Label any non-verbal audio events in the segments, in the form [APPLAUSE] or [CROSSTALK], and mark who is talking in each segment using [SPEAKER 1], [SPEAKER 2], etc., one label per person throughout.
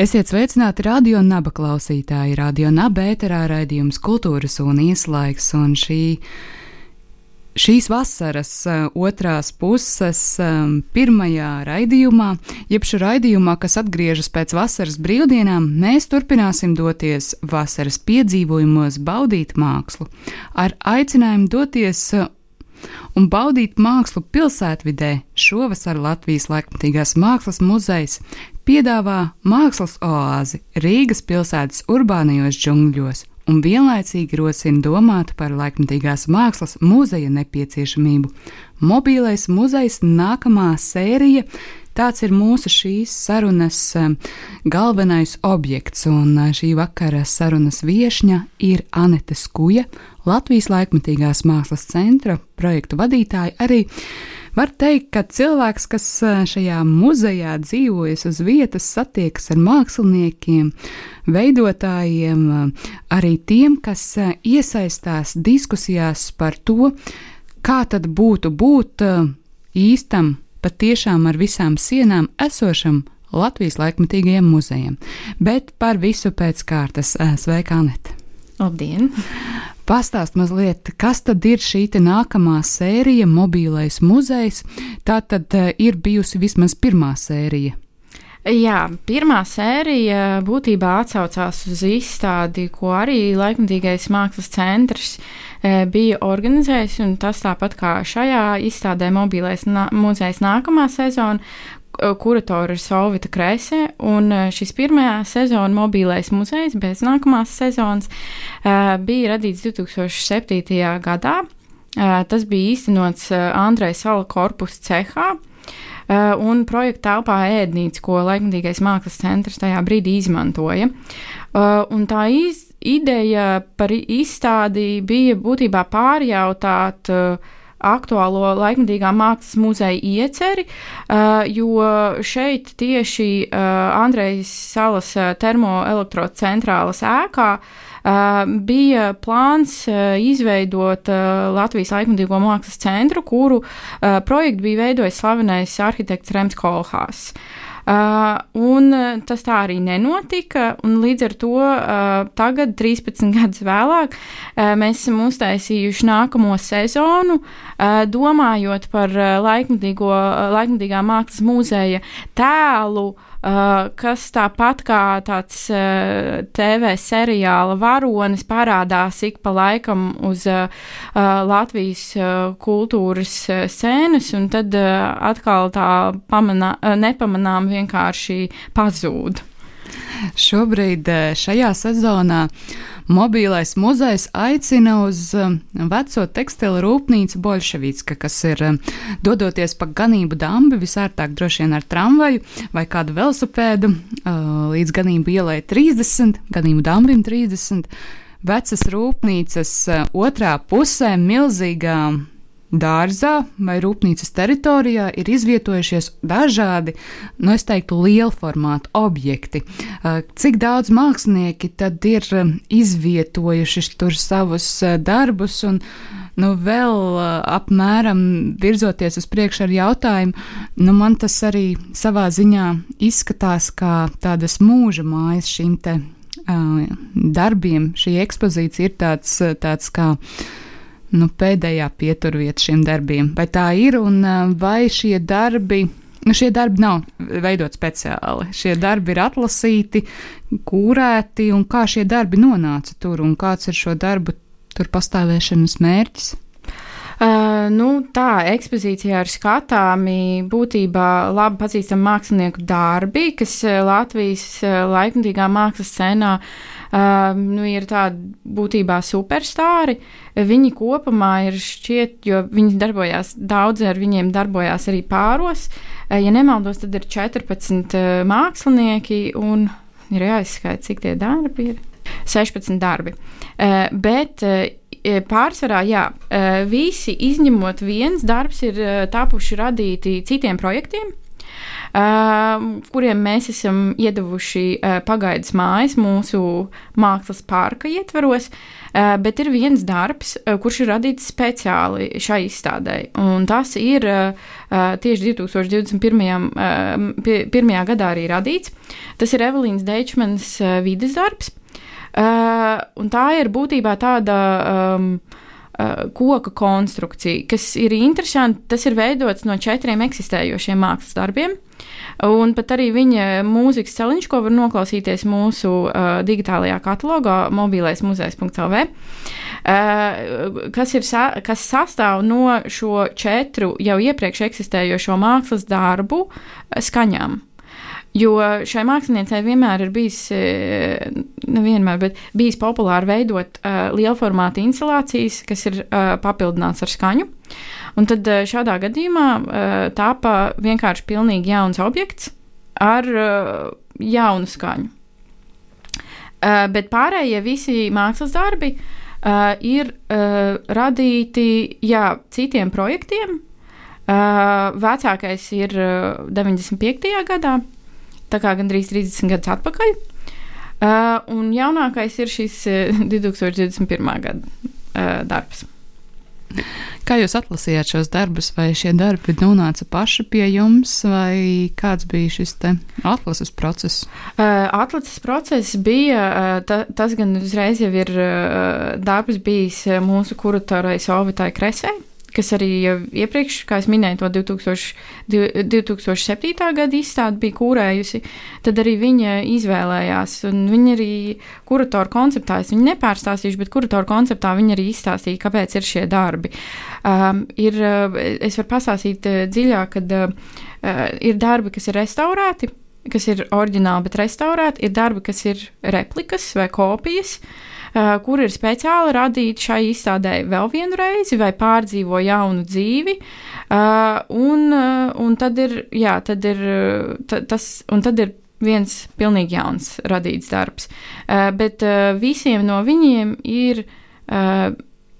[SPEAKER 1] Esiet sveicināti radio naba klausītāji. Radio naba ēterā raidījums kultūras un ieslaiks, un šī, šīs vasaras uh, otrās puses um, pirmajā raidījumā, jeb šī raidījumā, kas atgriežas pēc vasaras brīvdienām, mēs turpināsim doties vasaras piedzīvojumos, baudīt mākslu, ar aicinājumu doties uh, un baudīt mākslu pilsētvidē. Šovasar Latvijas laikmatīgās mākslas muzejs piedāvā mākslas oāzi Rīgas pilsētas urbānajos džungļos un vienlaicīgi rosina domāt par laikmatīgās mākslas muzeja nepieciešamību. Mobīlais muzejs nākamā sērija tāds ir mūsu šīs sarunas um, galvenais objekts, un uh, šī vakara sarunas viesņa ir Anete Skuja, Latvijas laikmatīgās mākslas centra projektu vadītāja arī Var teikt, ka cilvēks, kas šajā muzejā dzīvojas uz vietas, satiekas ar māksliniekiem, veidotājiem, arī tiem, kas iesaistās diskusijās par to, kā tad būtu būt īstam, patiešām ar visām sienām esošam Latvijas laikmatīgajiem muzejiem. Bet par visu pēc kārtas. Sveika, Anete!
[SPEAKER 2] Labdien!
[SPEAKER 1] Pastāst mazliet, kas tad ir šī nākamā sērija, mobilais muzejs. Tā tad uh, ir bijusi vismaz pirmā sērija.
[SPEAKER 2] Jā, pirmā sērija būtībā atsaucās uz izstādi, ko arī laikmatīgais mākslas centrs e, bija organizējis. Tas tāpat kā šajā izstādē, mobilais nā, muzejs nākamā sezona, kuratore ir Solvita Kreisē, un šis pirmā sezona mobilais muzejs bez nākamās sezonas bija radīts 2007. gadā. Tas bija īstenots Andreja Sala korpusa cehā. Un projekta telpā ēdnīca, ko laikmatīgais mākslas centrs tajā brīdī izmantoja. Un tā iz, ideja par izstādi bija būtībā pārjautāt uh, aktuālo laikmatīgā mākslas muzeja ieceri, jo šeit tieši Andrejas salas termoelektrocentrālas ēkā bija plāns izveidot Latvijas laikmatīgo mākslas centru, kuru projektu bija veidojis slavenais arhitekts Rems Kolhās. Uh, un uh, tas tā arī nenotika. Līdz ar to uh, tagad, 13 gadus vēlāk, uh, mēs esam uztaisījuši nākamo sezonu, uh, domājot par uh, laikmatīgo, uh, laikmatīgā mākslas muzeja tēlu. Uh, kas tāpat kā tāds uh, TV seriāla varonis parādās ik pa laikam uz uh, Latvijas kultūras scēnas, un tad atkal tā pamanā, nepamanām vienkārši pazūd.
[SPEAKER 1] Šobrīd šajā sezonā Mobilais muzejs aicina uz um, veco tekstilu rūpnīcu Bolševicka, kas ir um, dodoties pa ganību dambi, visērtāk droši vien ar tramvaju vai kādu velosipēdu līdz ganību ielai 30, ganību dambim 30. Vecas rūpnīcas otrā pusē milzīgā dārzā vai rūpnīcas teritorijā ir izvietojušies dažādi, nu, es teiktu, liela formāta objekti. Cik daudz mākslinieki tad ir izvietojuši tur savus darbus un, nu, vēl apmēram virzoties uz priekšu ar jautājumu, nu, man tas arī savā ziņā izskatās kā tādas mūža mājas šīm te uh, darbiem. Šī ekspozīcija ir tāds, tāds kā nu, pēdējā pieturvieta šiem darbiem. Vai tā ir un vai šie darbi? Nu, šie darbi nav veidoti speciāli. Šie darbi ir atlasīti, kūrēti, un kā šie darbi nonāca tur, un kāds ir šo darbu tur pastāvēšanas mērķis?
[SPEAKER 2] Uh, nu, tā ekspozīcijā ir skatāmi būtībā labi pazīstami mākslinieku darbi, kas Latvijas laikmatīgā mākslas scenā uh, nu, ir tādi būtībā superstāri. Viņi kopumā ir šķiet, jo viņi darbojās, daudzi ar viņiem darbojās arī pāros. Ja nemaldos, tad ir 14 uh, mākslinieki un ir jāizskaita, cik tie darbi ir. 16 darbi. Bet pārsvarā, jā, visi izņemot viens darbs ir tapuši radīti citiem projektiem. Kuriem mēs esam iedavuši pagaidas mājas mūsu mākslas parka ietvaros, bet ir viens darbs, kurš ir radīts speciāli šai izstādē. Un tas ir tieši 2021. Uh, pirmajā gadā arī radīts. Tas ir Evelīnas Deičmanas vides darbs. Uh, tā ir būtībā tāda um, uh, koka konstrukcija, kas ir interesanti. Tas ir veidots no četriem eksistējošiem mākslas darbiem. Un pat arī viņa mūzikas celiņš, ko var noklausīties mūsu uh, digitālajā katalogā, mobilais muzejs.lv, uh, kas, ir, sa kas sastāv no šo četru jau iepriekš eksistējošo mākslas darbu skaņām. Jo šai māksliniecei vienmēr ir bijis, e, nevienmēr, bet bijis populāri veidot uh, lielformāta instalācijas, kas ir uh, papildināts ar skaņu. Un tad uh, šādā gadījumā uh, tāpa vienkārši pilnīgi jauns objekts ar uh, jaunu skaņu. Uh, bet pārējie visi mākslas darbi uh, ir uh, radīti jā, citiem projektiem. Uh, vecākais ir uh, 95. gadā, tā kā gandrīz 30 gadus atpakaļ. Uh, un jaunākais ir šis uh, 2021. gada uh, darbs.
[SPEAKER 1] Kā jūs atlasījāt šos darbus, vai šie darbi nonāca paši pie jums, vai kāds bija šis atlases process?
[SPEAKER 2] Uh, atlases process bija, uh, ta, tas gan uzreiz jau ir uh, darbs bijis mūsu kuratorai Sovitai Kresai kas arī iepriekš, kā jau minēju, to 2000, 2007. gada izstādi bija kūrējusi, tad arī viņa izvēlējās. Viņa arī kuratoru konceptā, es viņu nepārstāstīšu, bet kuratoru konceptā viņa arī izstāstīja, kāpēc ir šie darbi. Um, ir, es varu pastāstīt uh, dziļāk, kad uh, ir darbi, kas ir restaurēti, kas ir oriģināli, bet restaurēti, ir darbi, kas ir replikas vai kopijas. Uh, kur ir speciāli radīti šai izstādē vēl vienu reizi vai pārdzīvo jaunu dzīvi. Eh, un, eh, un tad ir, jā, tad ir tas, un tad ir viens pilnīgi jauns radīts darbs. Bet visiem no viņiem ir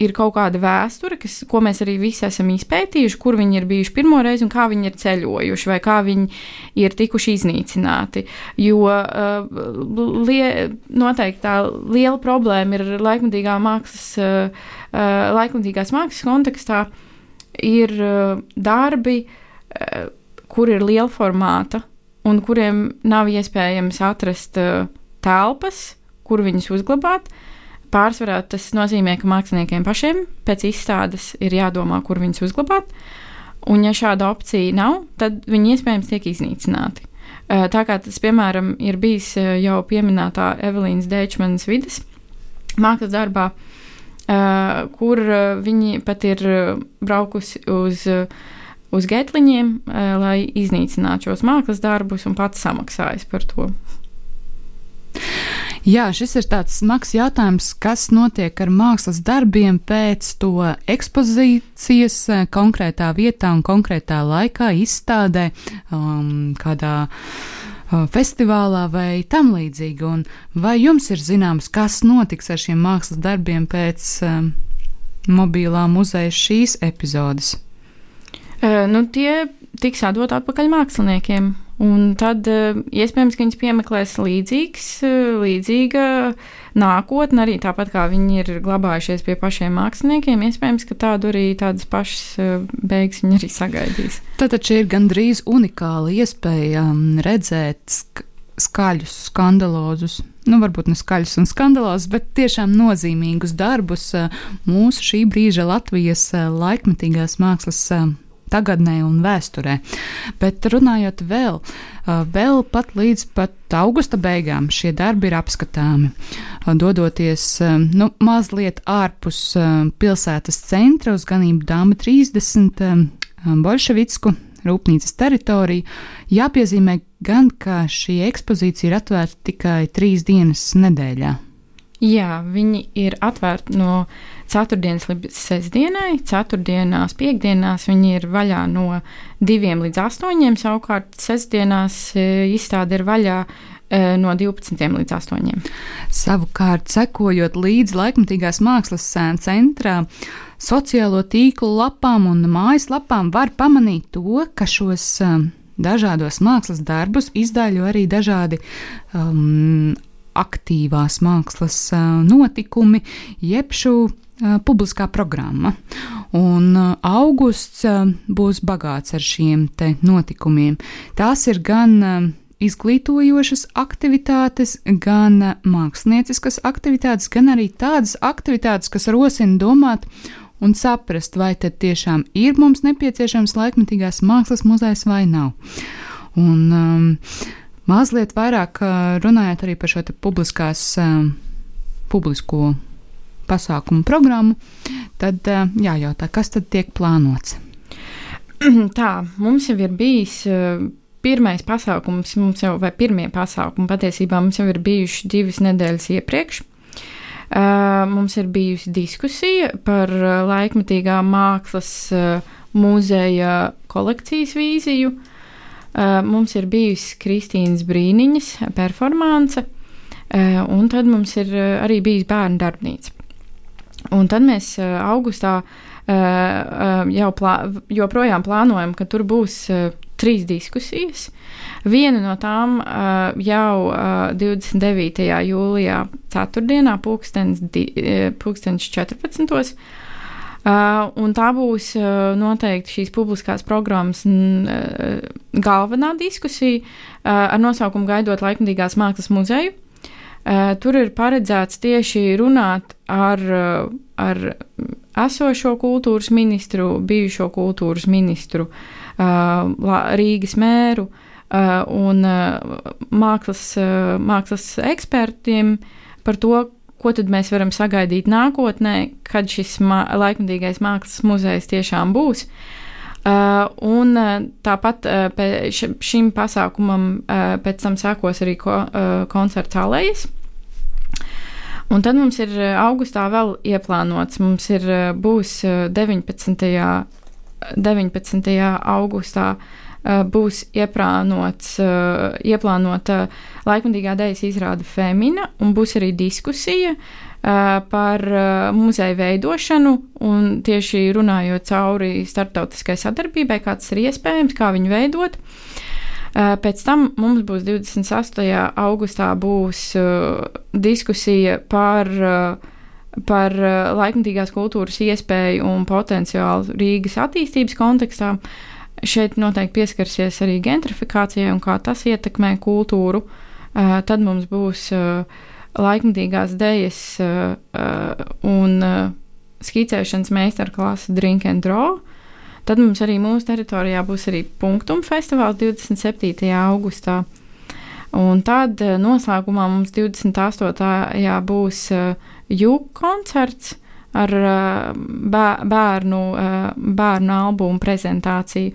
[SPEAKER 2] ir kaut kāda vēsture, kas, ko mēs arī visi esam izpētījuši, kur viņi ir bijuši pirmo reizi un kā viņi ir ceļojuši, vai kā viņi ir tikuši iznīcināti. Jo uh, lie, noteikti tā liela problēma ir laikmatīgā mākslas, uh, uh, laikmatīgās mākslas kontekstā, ir uh, darbi, uh, kur ir liela formāta un kuriem nav iespējams atrast uh, telpas, kur viņus uzglabāt. Uh, Pārsvarā tas nozīmē, ka māksliniekiem pašiem pēc izstādes ir jādomā, kur viņus uzglabāt. Un, ja šāda opcija nav, tad viņi iespējams tiek iznīcināti. Tā kā tas, piemēram, ir bijis jau pieminētā Evelīnas Dēčmanas vidas mākslas darbā, kur viņi pat ir braukusi uz, uz getliņiem, lai iznīcinātu šos mākslas darbus un pats samaksājas par to.
[SPEAKER 1] Jā, šis ir tāds smags jautājums, kas notiek ar mākslas darbiem pēc to ekspozīcijas eh, konkrētā vietā un konkrētā laikā, izstādē, um, kādā uh, festivālā vai tam līdzīgi. Un vai jums ir zināms, kas notiks ar šiem mākslas darbiem pēc um, mobilā muzeja šīs epizodes?
[SPEAKER 2] Uh, nu, tie tiks atdot atpakaļ māksliniekiem. Un tad uh, iespējams, ka viņas piemeklēs līdzīgs, uh, līdzīga nākotne, arī tāpat kā viņi ir glabājušies pie pašiem māksliniekiem. Iespējams, ka tādu arī tādas pašas uh, beigas viņi arī sagaidīs.
[SPEAKER 1] Tātad šī ir gandrīz unikāla iespēja um, redzēt sk skaļus, skandalozus, nu, varbūt ne skaļus un skandalozus, bet tiešām nozīmīgus darbus mūsu šī brīža Latvijas laikmetīgās mākslas tagadnē un vēsturē. Bet runājot vēl, vēl pat līdz pat augusta beigām šie darbi ir apskatāmi. Dodoties nu, mazliet ārpus pilsētas centra uz ganību Dāma 30 Bolševicku rūpnīcas teritoriju, jāpiezīmē gan, ka šī ekspozīcija ir atvērta tikai trīs dienas nedēļā.
[SPEAKER 2] Jā, viņi ir atvērti no ceturtdienas līdz sestdienai. Ceturtdienās, piekdienās viņi ir vaļā no diviem līdz astoņiem. Savukārt, sestdienās e, izstāde ir vaļā no 12 līdz 8.
[SPEAKER 1] Savukārt, sekojot līdzi laikmatīgās mākslas centrā, sociālo tīklu lapām un mājaslapām, var pamanīt to, ka šos dažādos mākslas darbus izdāļo arī dažādi um, aktīvās mākslas notikumi, jeb šo publiskā programma. Un augusts būs bagāts ar šiem te notikumiem. Tās ir gan izglītojošas aktivitātes, gan mākslinieciskas aktivitātes, gan arī tādas aktivitātes, kas rosina domāt un saprast, vai tad tiešām ir mums nepieciešams laikmatīgās mākslas muzejs vai nav. Un, um, mazliet vairāk runājot arī par šo publiskās, publisko pasākumu programmu, tad jājautā, kas tad tiek plānots? [CLEARS THROAT]
[SPEAKER 2] Tā, mums jau ir bijis pirmais pasākums, mums jau, vai pirmie pasākumi patiesībā mums jau ir bijuši divas nedēļas iepriekš. Mums ir bijusi diskusija par laikmatīgā mākslas muzeja kolekcijas vīziju. Mums ir bijusi Kristīnas Brīniņas performance, un tad mums ir arī bijis bērnu darbnīca. Un tad mēs augustā jau plā, joprojām plānojam, ka tur būs trīs diskusijas. Viena no tām uh, jau uh, 29. jūlijā, ceturtdienā, pulkstens, di, pulkstens 14. Uh, un tā būs uh, noteikti šīs publiskās programmas uh, galvenā diskusija uh, ar nosaukumu Gaidot laikmatīgās mākslas muzeju. Uh, tur ir paredzēts tieši runāt ar, uh, ar esošo kultūras ministru, bijušo kultūras ministru, uh, Rīgas mēru un mākslas, mākslas ekspertiem par to, ko tad mēs varam sagaidīt nākotnē, kad šis mā, laikmatīgais mākslas muzejs tiešām būs. Uh, un uh, tāpat uh, šim pasākumam uh, pēc tam sekos arī ko, uh, koncerts Alējas. Un tad mums ir augustā vēl ieplānots, mums ir būs 19. 19. augustā būs ieplānots, ieplānota laikmatīgā dēļas izrāde Femina, un būs arī diskusija par muzeja veidošanu, un tieši runājot cauri starptautiskai sadarbībai, kāds ir iespējams, kā viņu veidot. Pēc tam mums būs 28. augustā būs diskusija par par laikmatīgās kultūras iespēju un potenciālu Rīgas attīstības kontekstā. Šeit noteikti pieskarsies arī gentrifikācijai un kā tas ietekmē kultūru. Tad mums būs laikmatīgās dēļas un skicēšanas meistarklase Drink and Draw. Tad mums arī mūsu teritorijā būs arī Punktum festivāls 27. augustā. Un tad noslēgumā mums 28. būs jūka koncerts ar bērnu, bērnu albumu prezentāciju.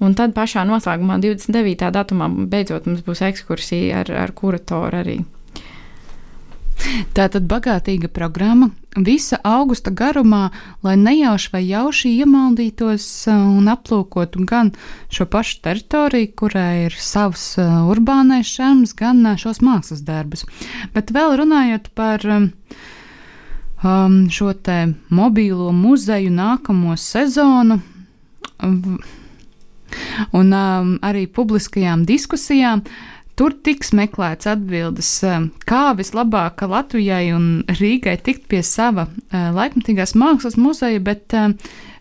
[SPEAKER 2] Un tad pašā noslēgumā, 29. datumā, beidzot mums būs ekskursija ar, ar kuratoru arī.
[SPEAKER 1] Tā tad bagātīga programma visa augusta garumā, lai nejauši vai jauši iemaldītos un aplūkotu gan šo pašu teritoriju, kurai ir savs urbānais šarms, gan šos mākslas darbus. Bet vēl runājot par um, šo te mobīlo muzeju nākamo sezonu. Un um, arī publiskajām diskusijām uh, Tur tiks meklēts atbildes, eh, kā vislabāk Latvijai un Rīgai tikt pie sava eh, laikmatīgās mākslas muzeja, bet uh,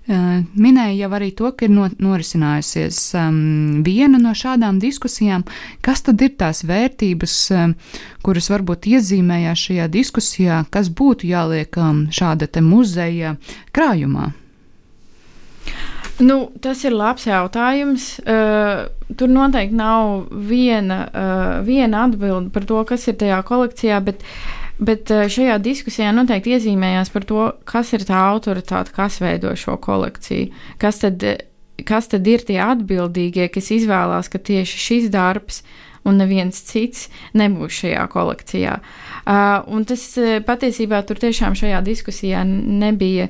[SPEAKER 1] minēja jau arī to, ka ir no, norisinājusies um, viena no šādām diskusijām. Kas tad ir tās vērtības, um, kuras varbūt iezīmējās šajā diskusijā, kas būtu jāliek um, šāda te muzeja krājumā?
[SPEAKER 2] Nu, tas ir labs jautājums. Uh, tur noteikti nav viena, uh, viena atbilde par to, kas ir tajā kolekcijā, bet, bet uh, šajā diskusijā noteikti iezīmējās par to, kas ir tā autoritāte, kas veido šo kolekciju. Kas tad, kas tad ir tie atbildīgie, kas izvēlās, ka tieši šis darbs un neviens cits nebūs šajā kolekcijā. Uh, un tas patiesībā tur tiešām šajā diskusijā nebija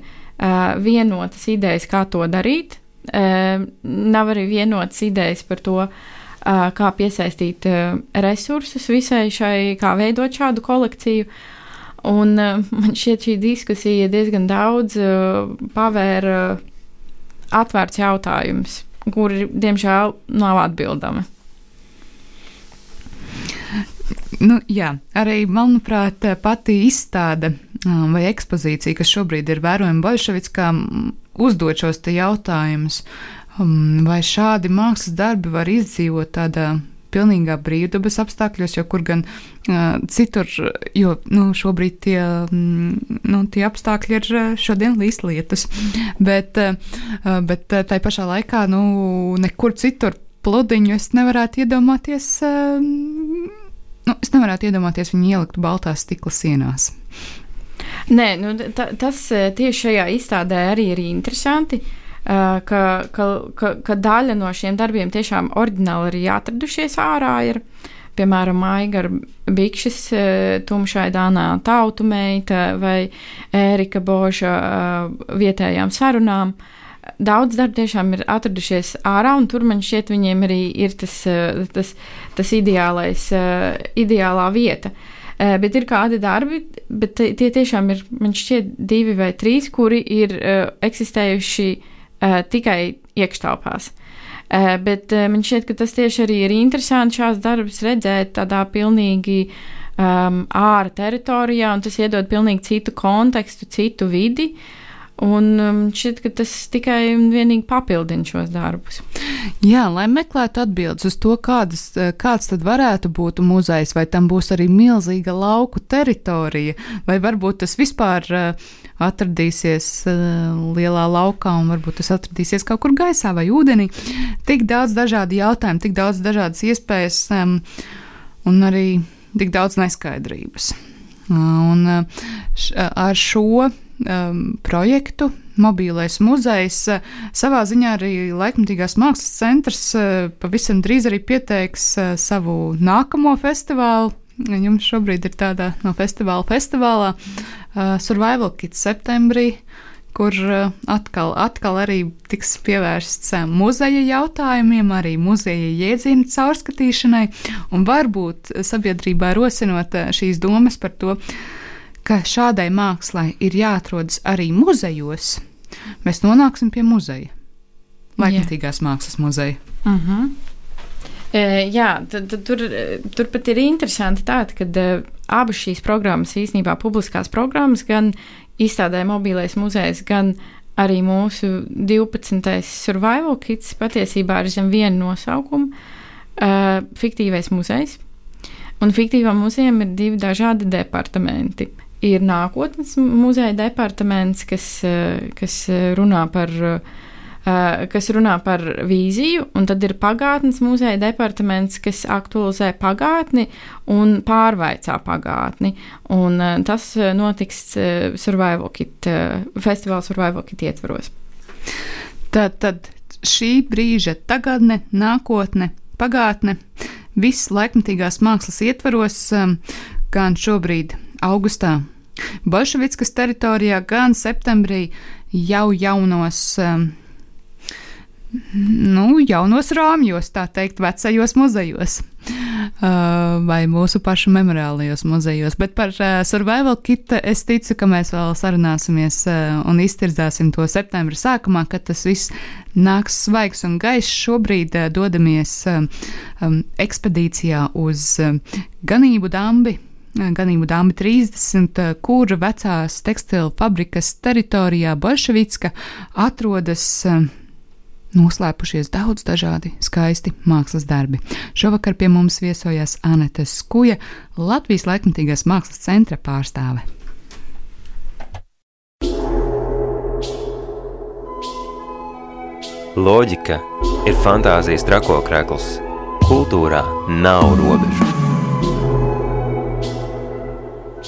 [SPEAKER 2] vienotas idejas, kā to darīt. Uh, nav arī vienotas idejas par to, uh, kā piesaistīt resursus visai šai, kā veidot šādu kolekciju. Un man šķiet, šī diskusija diezgan daudz pavēra atvērts jautājums, kuri, diemžēl, nav atbildami.
[SPEAKER 1] Nu, jā, arī, manuprāt, pati izstāde vai ekspozīcija, kas šobrīd ir vērojama Bolševickā, uzdod šos jautājumus. Vai šādi mākslas darbi var izdzīvot tādā pilnīgā brīvdabas apstākļos, jo kur gan uh, citur, jo nu, šobrīd tie, mm, nu, tie apstākļi ir šodien līdz lietus. Bet, uh, bet tai pašā laikā, nu, nekur citur pludiņu es nevarētu iedomāties. Uh, nu, es nevarētu iedomāties viņu ielikt baltās stikla sienās.
[SPEAKER 2] Nē, nu, ta, tas tieši šajā izstādē arī ir interesanti. Uh, ka, ka, ka, ka daļa no šiem darbiem tiešām oriģināli arī atradušies ārā. Ir, piemēram, Maigara Bikšs, Tumšai Dānā Tautu meita vai Ērika Boža vietējām sarunām. Uh, daudz darbu tiešām ir atradušies ārā, un tur man šķiet, viņiem arī ir tas, eh, tas, tas ideālais, eh, ideālā vieta. Eh, bet ir kādi darbi, bet tie tiešām ir, man šķiet, divi vai trīs, kuri ir eksistējuši tikai iekštelpās. Bet man šķiet, ka tas tieši arī ir interesanti šās darbus redzēt tādā pilnīgi um, ārā teritorijā, un tas iedod pilnīgi citu kontekstu, citu vidi. Uh, Un um, šķiet, ka tas tikai un vienīgi papildina šos darbus.
[SPEAKER 1] Jā, lai meklētu atbildes uz to, kādas, eh, kāds tad varētu būt muzejs, vai tam būs arī milzīga lauku teritorija, vai varbūt tas vispār uh, atradīsies uh, lielā laukā, un varbūt tas atradīsies kaut kur gaisā vai ūdenī. Tik daudz dažādu jautājumu, tik daudz dažādas iespējas un arī tik daudz neskaidrības. Un ar šo um, projektu. Mobīlais muzejs savā ziņā arī laikmatīgās mākslas centrs uh, pavisam drīz arī pieteiks uh, savu nākamo festivālu. Jums šobrīd ir tāda no festivāla festivālā uh, Survival Kids septembrī, kur uh, atkal, atkal arī tiks pievērsts uh, muzeja jautājumiem, arī muzeja jēdzienu caurskatīšanai un varbūt sabiedrībā rosinot uh, šīs domas par to, uh, ka šādai mākslai ir jāatrodas arī muzejos, mēs nonāksim pie muzeja. Laikmatīgās mākslas muzeja.
[SPEAKER 2] Uh mhm. -huh. E, jā, tad, tad tur, turpat ir interesanti tāda, ka uh, abas šīs programmas, īstenībā publiskās programmas, gan izstādē mobilais muzejs, gan arī mūsu 12. survival kits patiesībā ir zem viena nosaukuma uh, - fiktīvais muzejs. Un fiktīvām muzejam ir divi dažādi departamenti ir nākotnes muzeja departaments, kas, eh, kas runā par. Eh, kas runā par vīziju, un tad ir pagātnes muzeja departaments, kas aktualizē pagātni un pārveicā pagātni. Un eh, tas notiks Survival Kit, festivāla Survival Kit ietvaros.
[SPEAKER 1] Tad, tad šī brīža tagadne, nākotne, pagātne, viss laikmatīgās mākslas ietvaros, gan šobrīd augustā. Bolševickas teritorijā gan septembrī jau jaunos, um, nu, jaunos rāmjos, tā teikt, vecajos muzejos. Uh, vai mūsu pašu memoriālajos muzejos. Bet par uh, survival kit es ticu, ka mēs vēl sarunāsimies uh, un iztirdzāsim to septembra sākumā, kad tas viss nāks svaigs un gaišs. Šobrīd uh, dodamies uh, um, ekspedīcijā uz uh, ganību dambi ganību dāma 30, kura vecās tekstilu fabrikas teritorijā Bolševicka atrodas noslēpušies daudz dažādi skaisti mākslas darbi. Šovakar pie mums viesojās Anete Skuja, Latvijas laikmatīgās mākslas centra pārstāve.
[SPEAKER 3] Loģika ir fantāzijas trakokrekls. Kultūrā nav robežu.